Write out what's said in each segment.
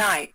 Night.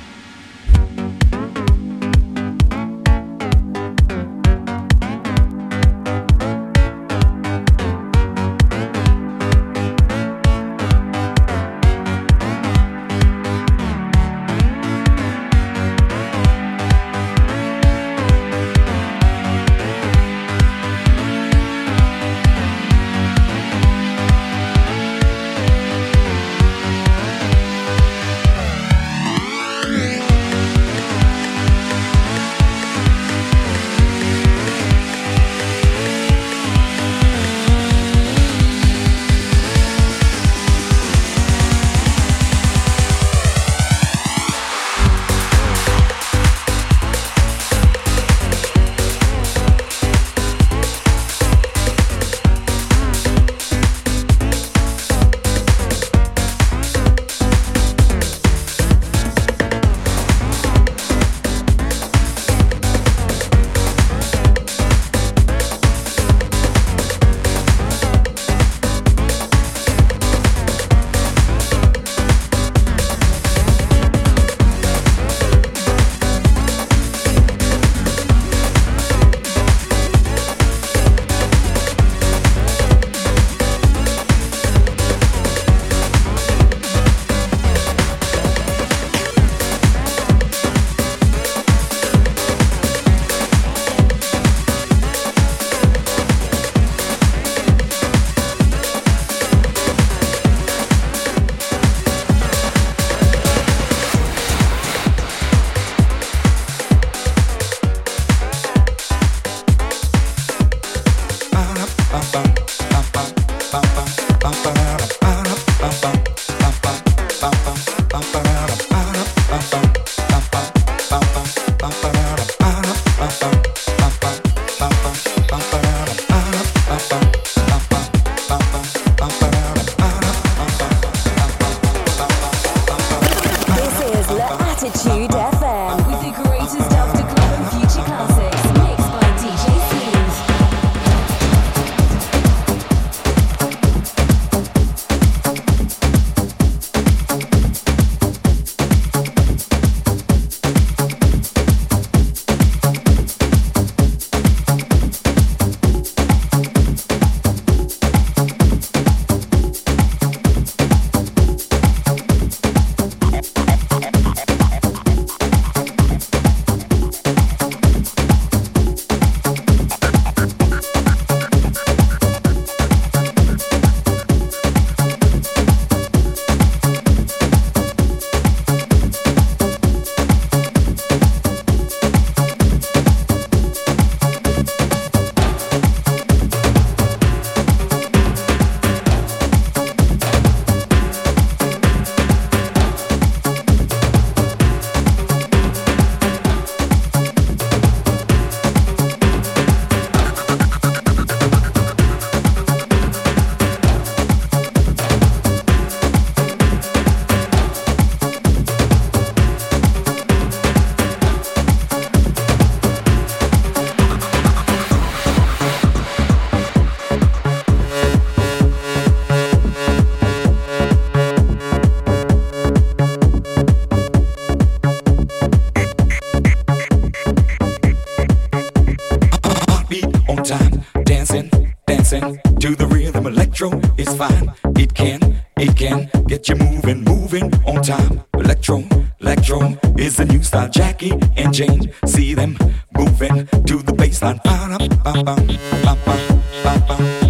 to the rhythm. Electro is fine. It can, it can get you moving, moving on time. Electro, electro is the new style. Jackie and Jane, see them moving to the baseline. Ba-da, ba-ba, ba-ba, ba-ba.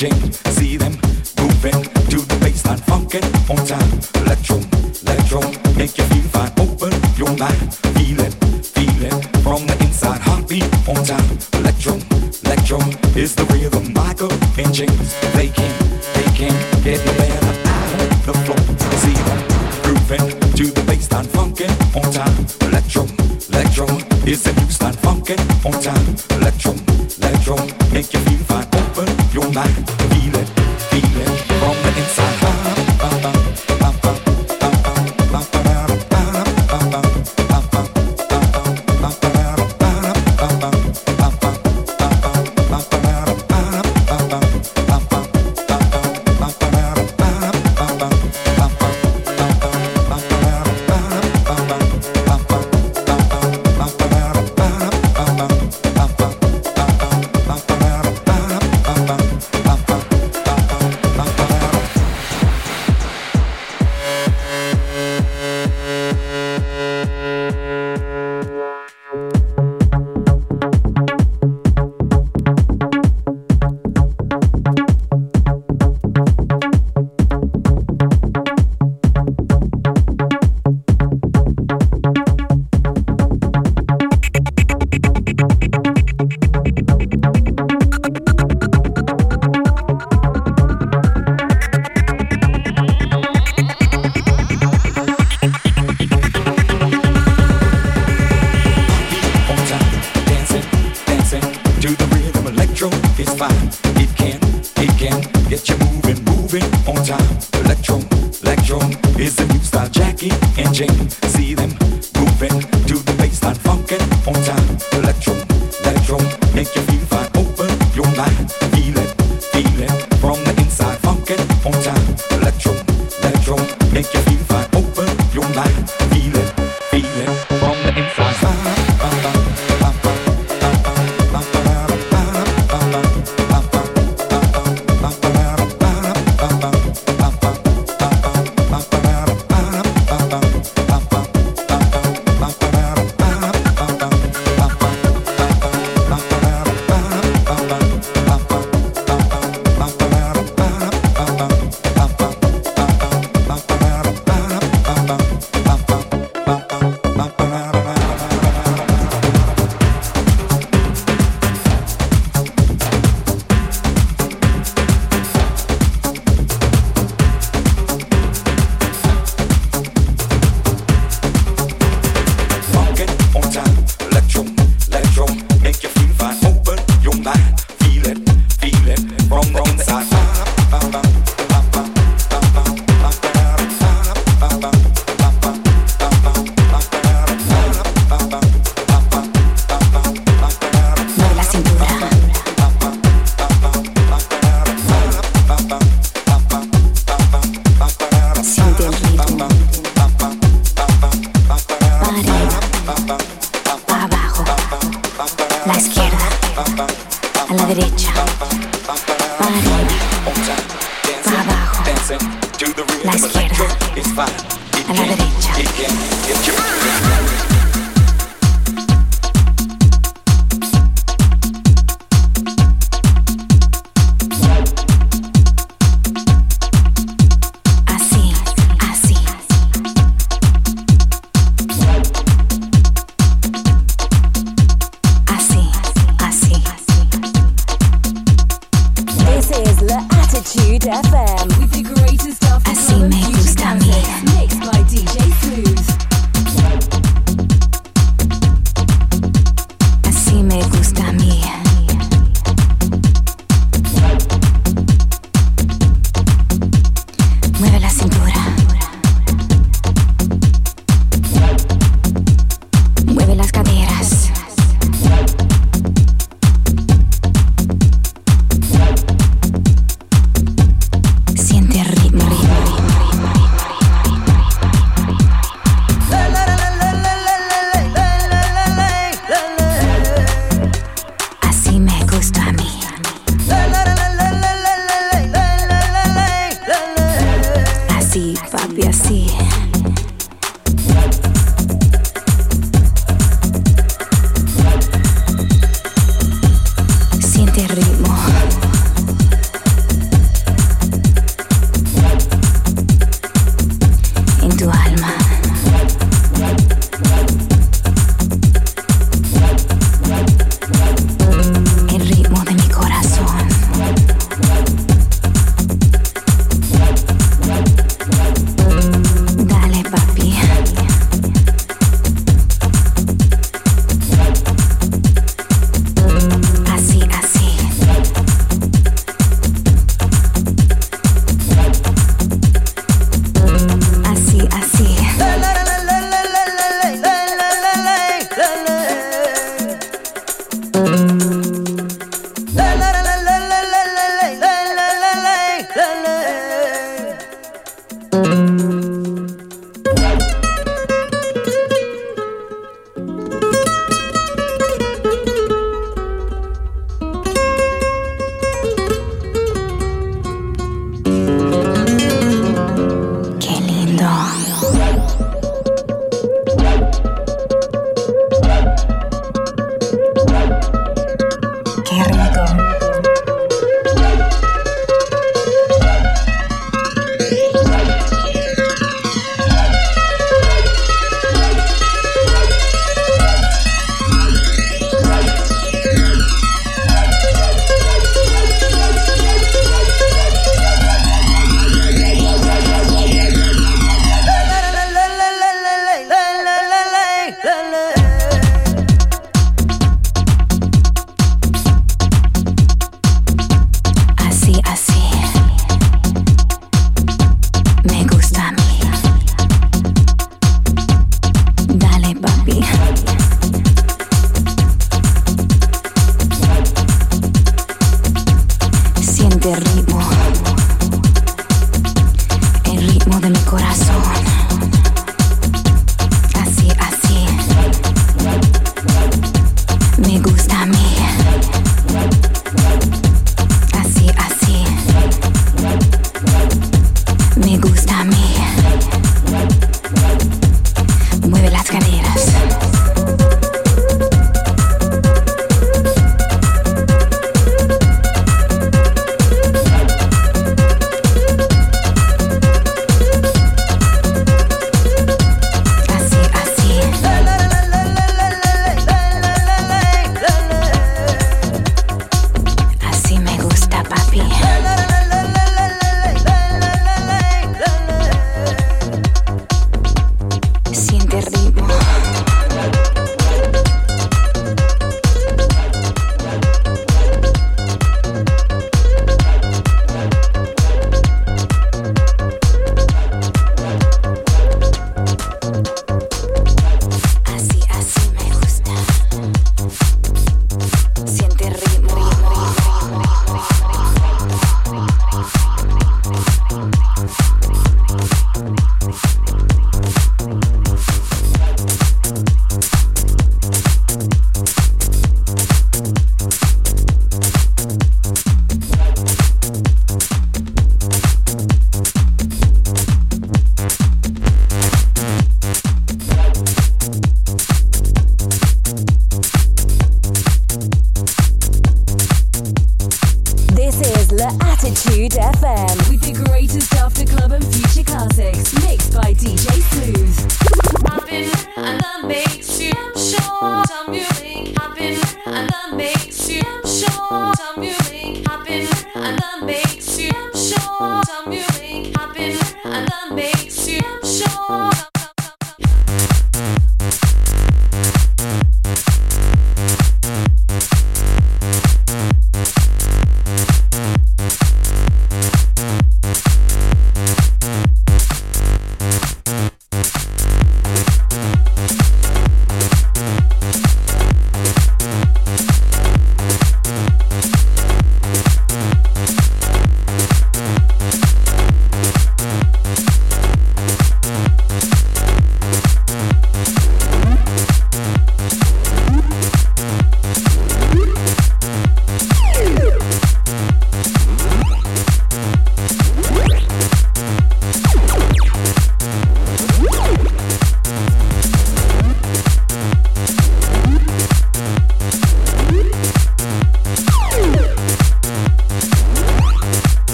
James.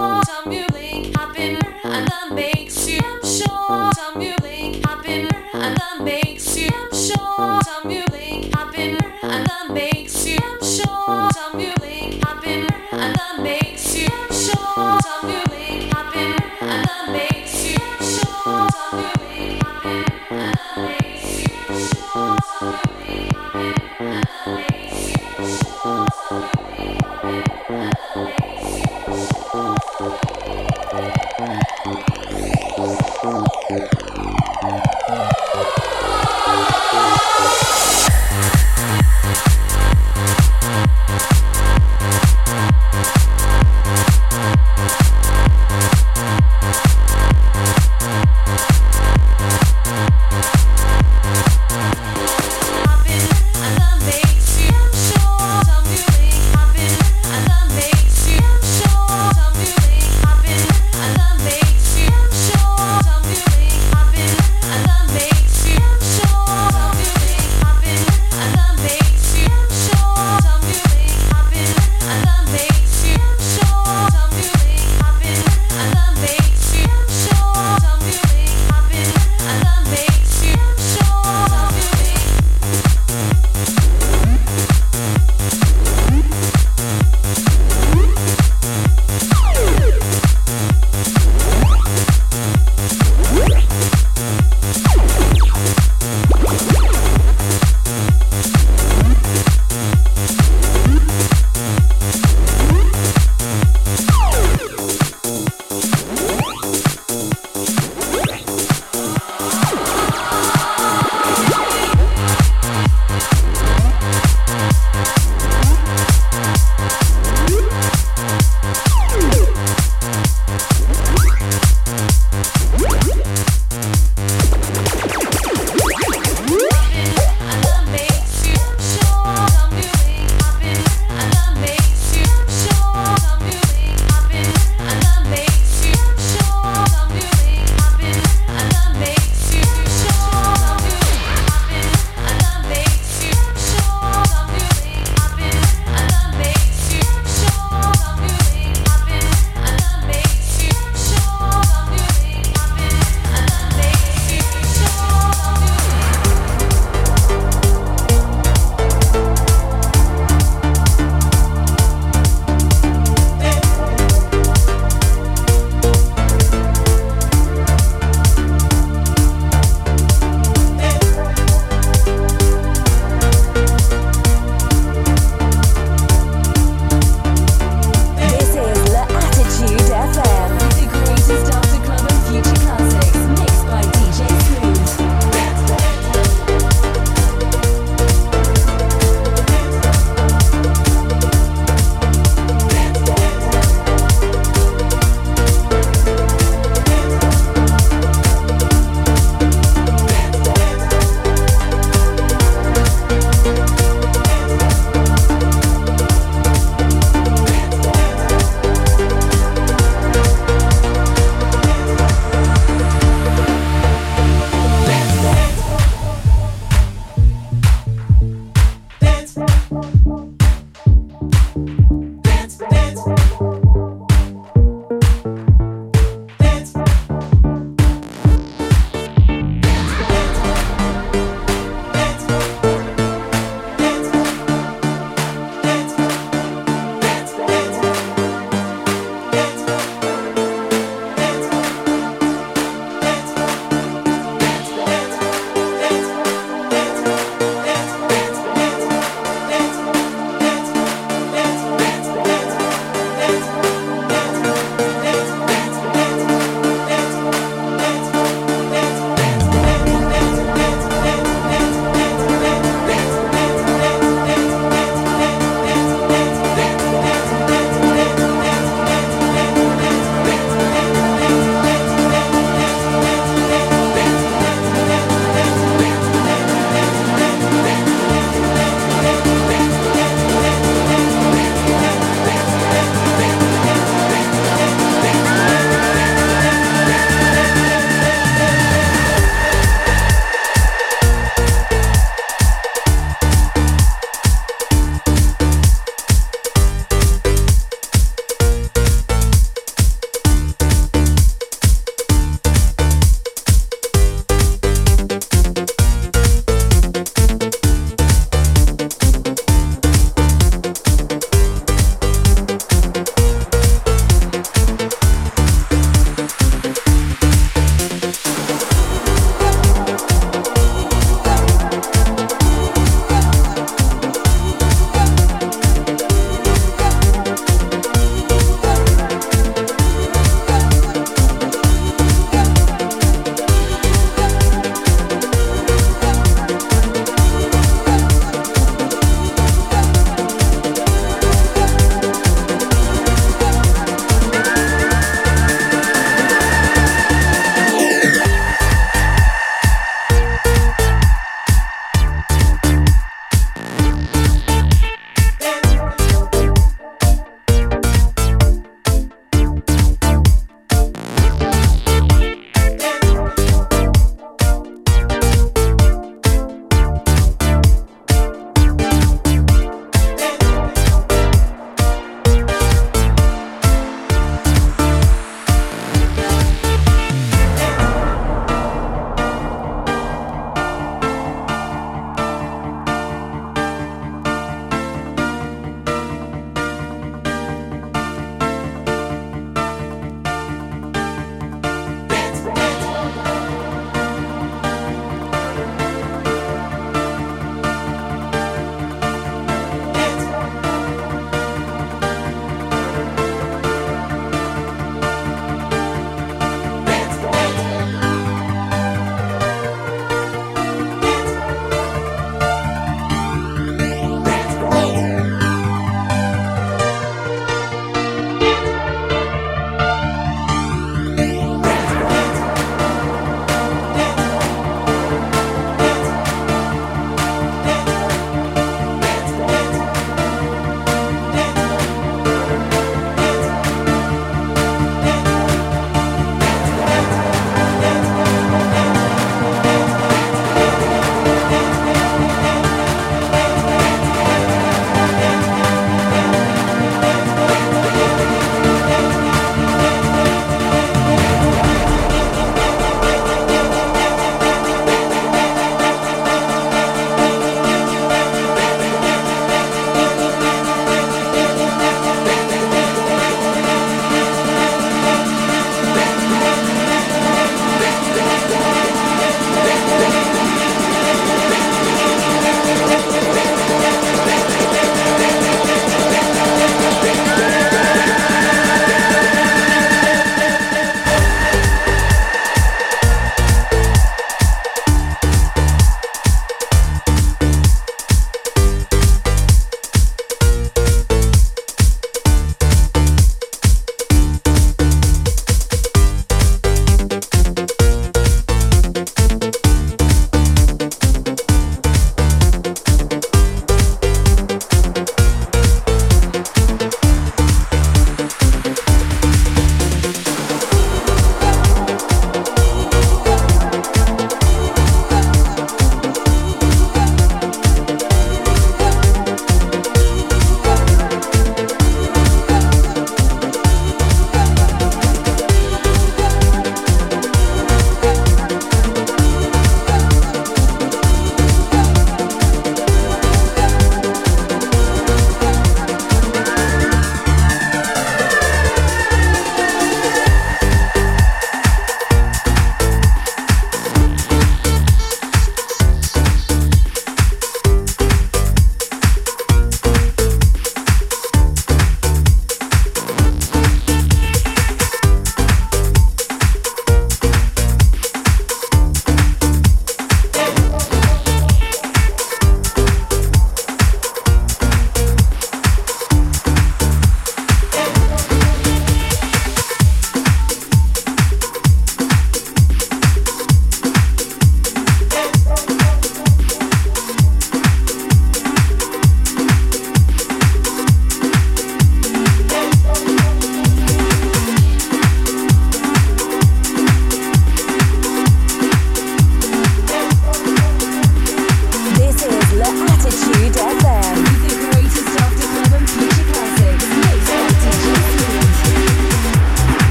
Thank you.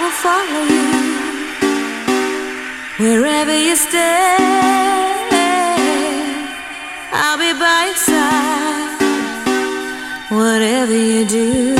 will follow you wherever you stay. I'll be by your side, whatever you do.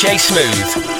DJ Smooth.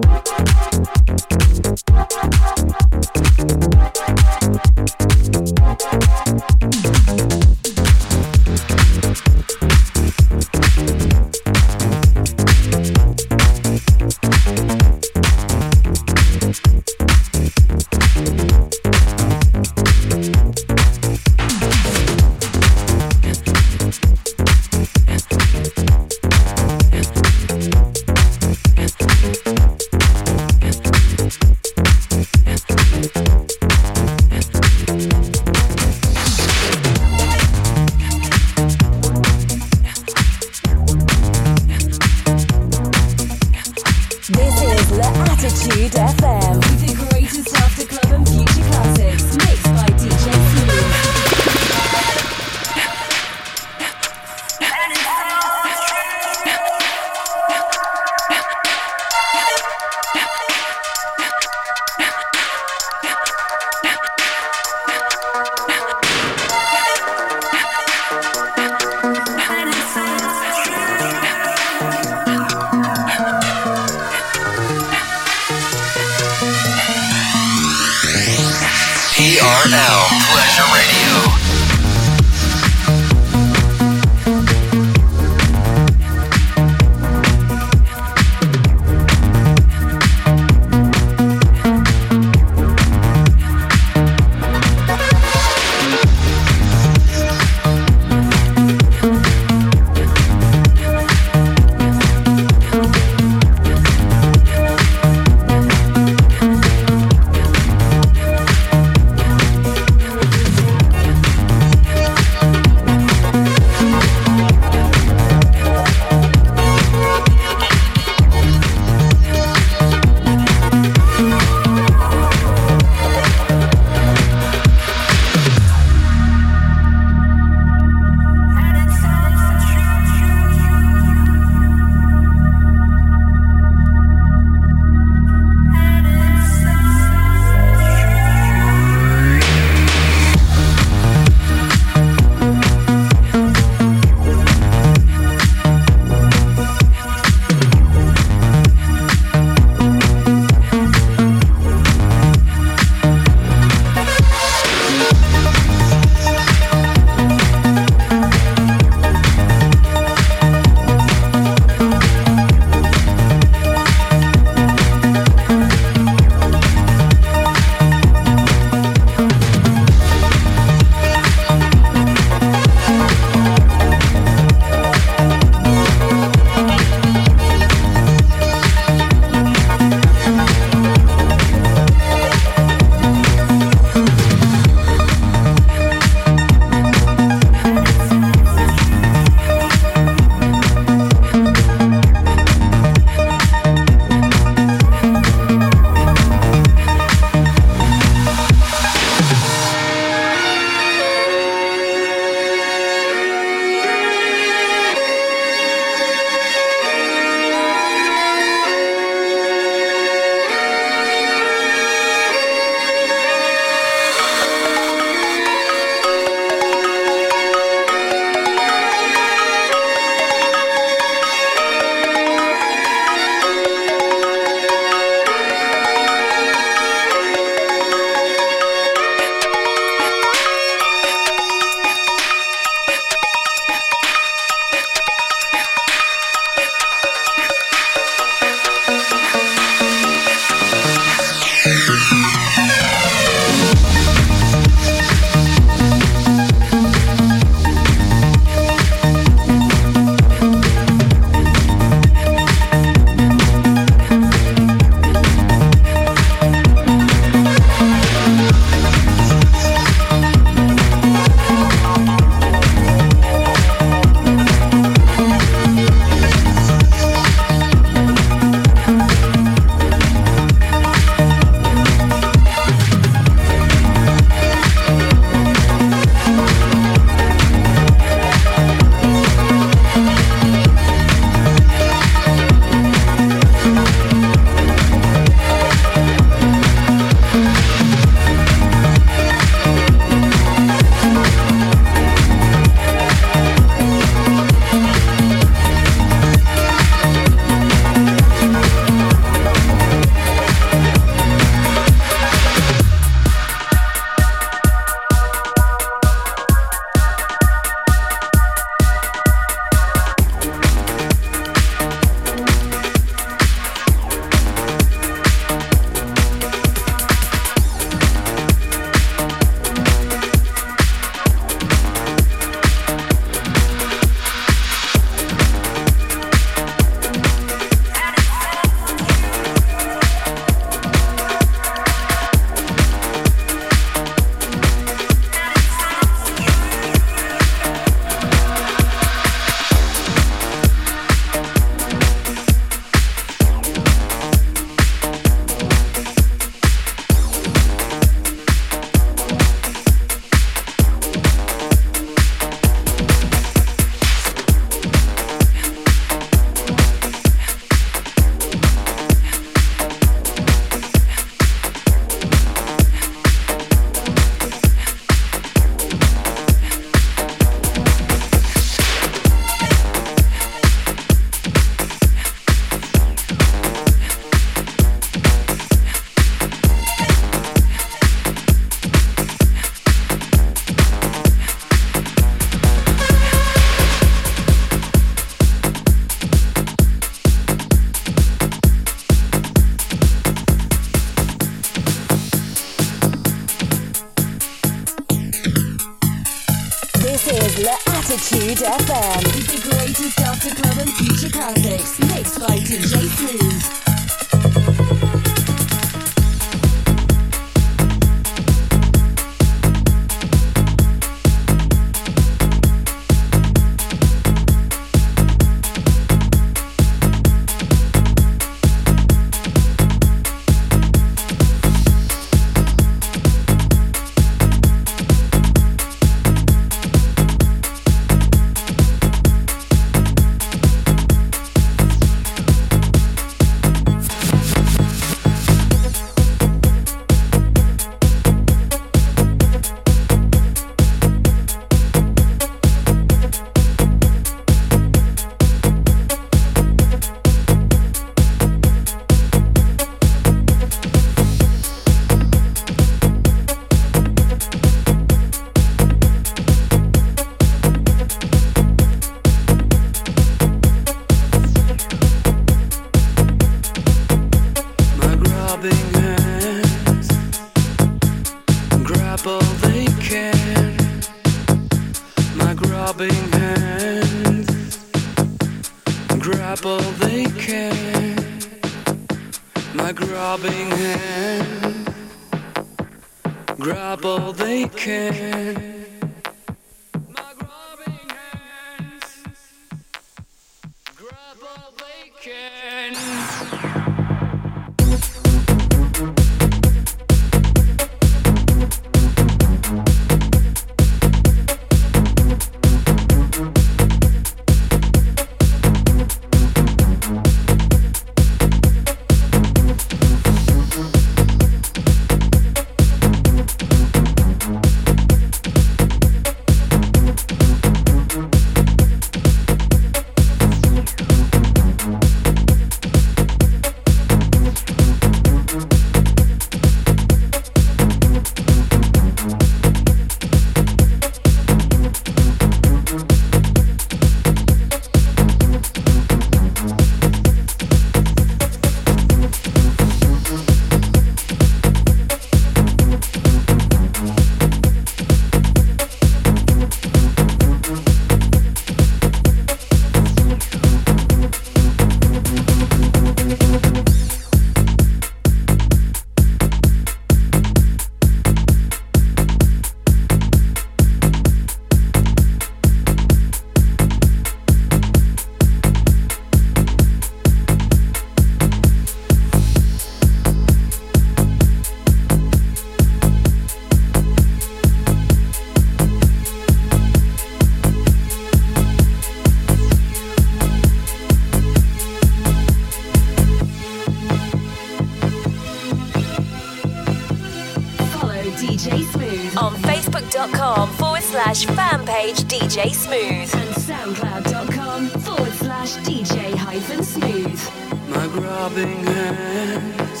DJ Smooth and SoundCloud.com forward slash DJ hyphen smooth. My grabbing hands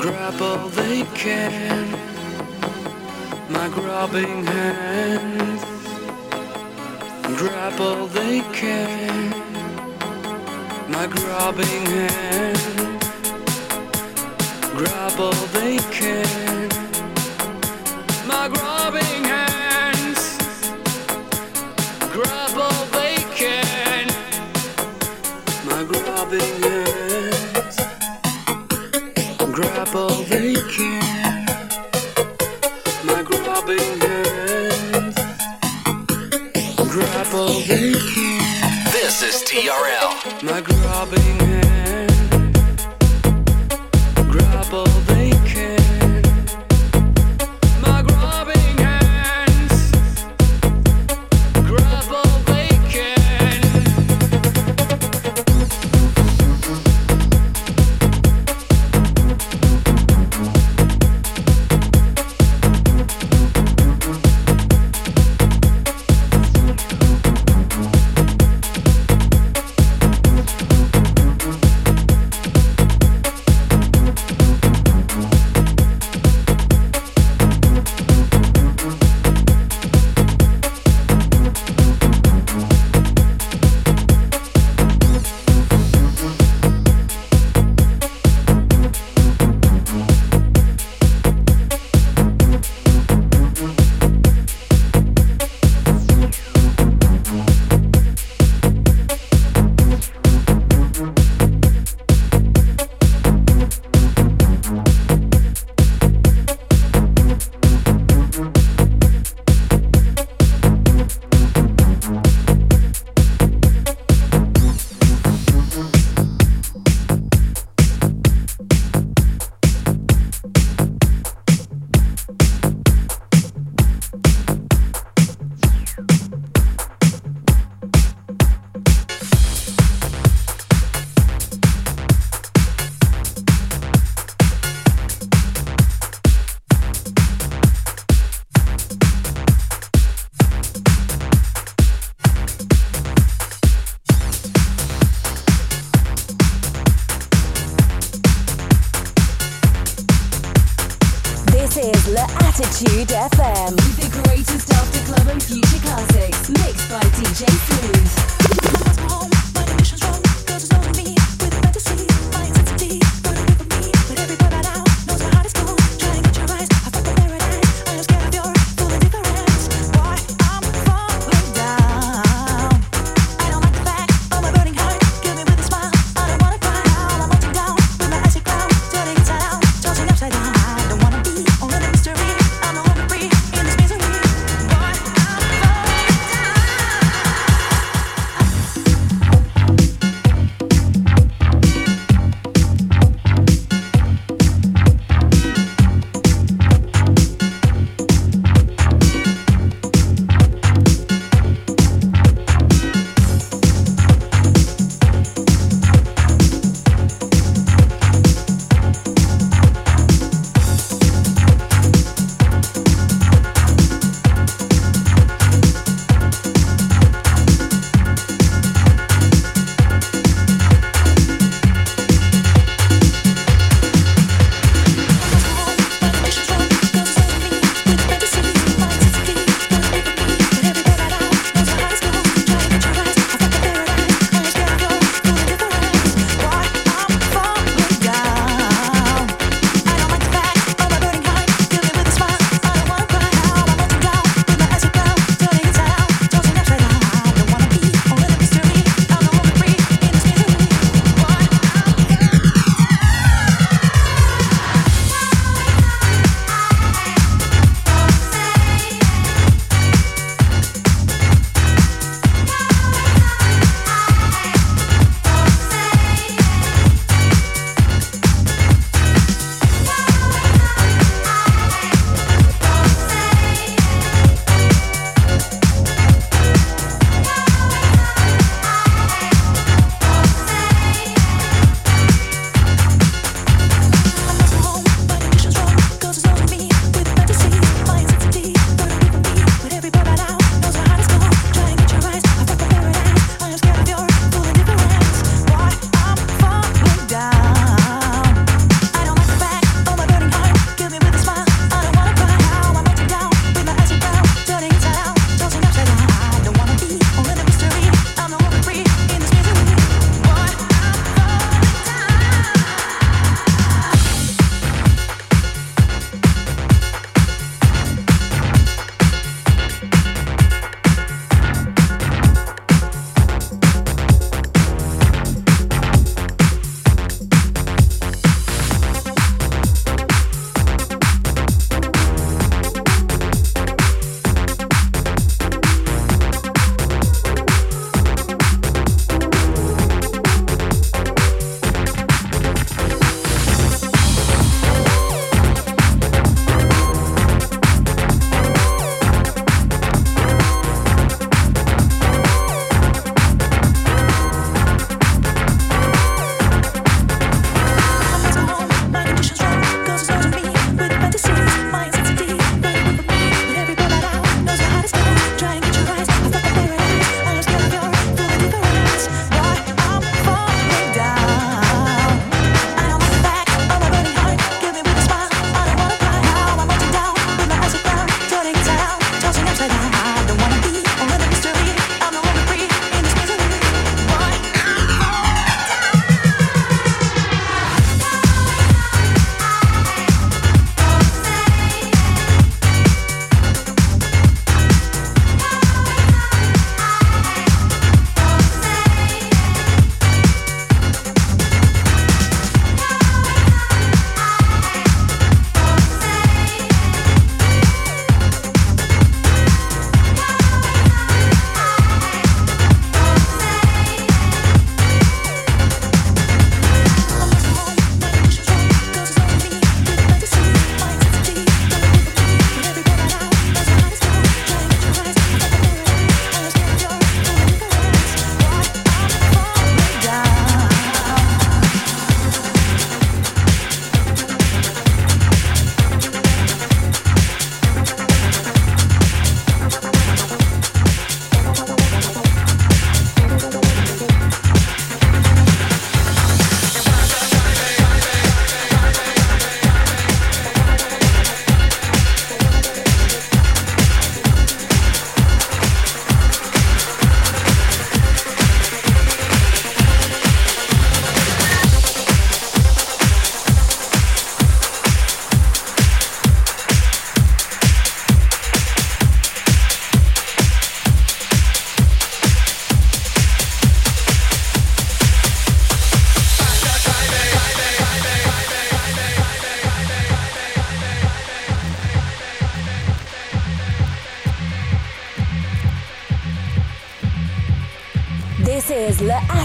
grab all they can. My grabbing hands grab all they can. My grabbing hands grab all they can. My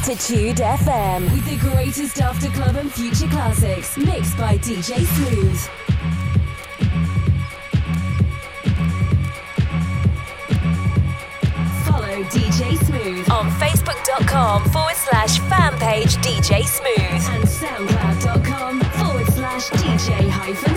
L'Attitude FM with the greatest after club and future classics. Mixed by DJ Smooth. Follow DJ Smooth. On Facebook.com forward slash fan page DJ Smooth. And SoundCloud.com forward slash DJ hyphen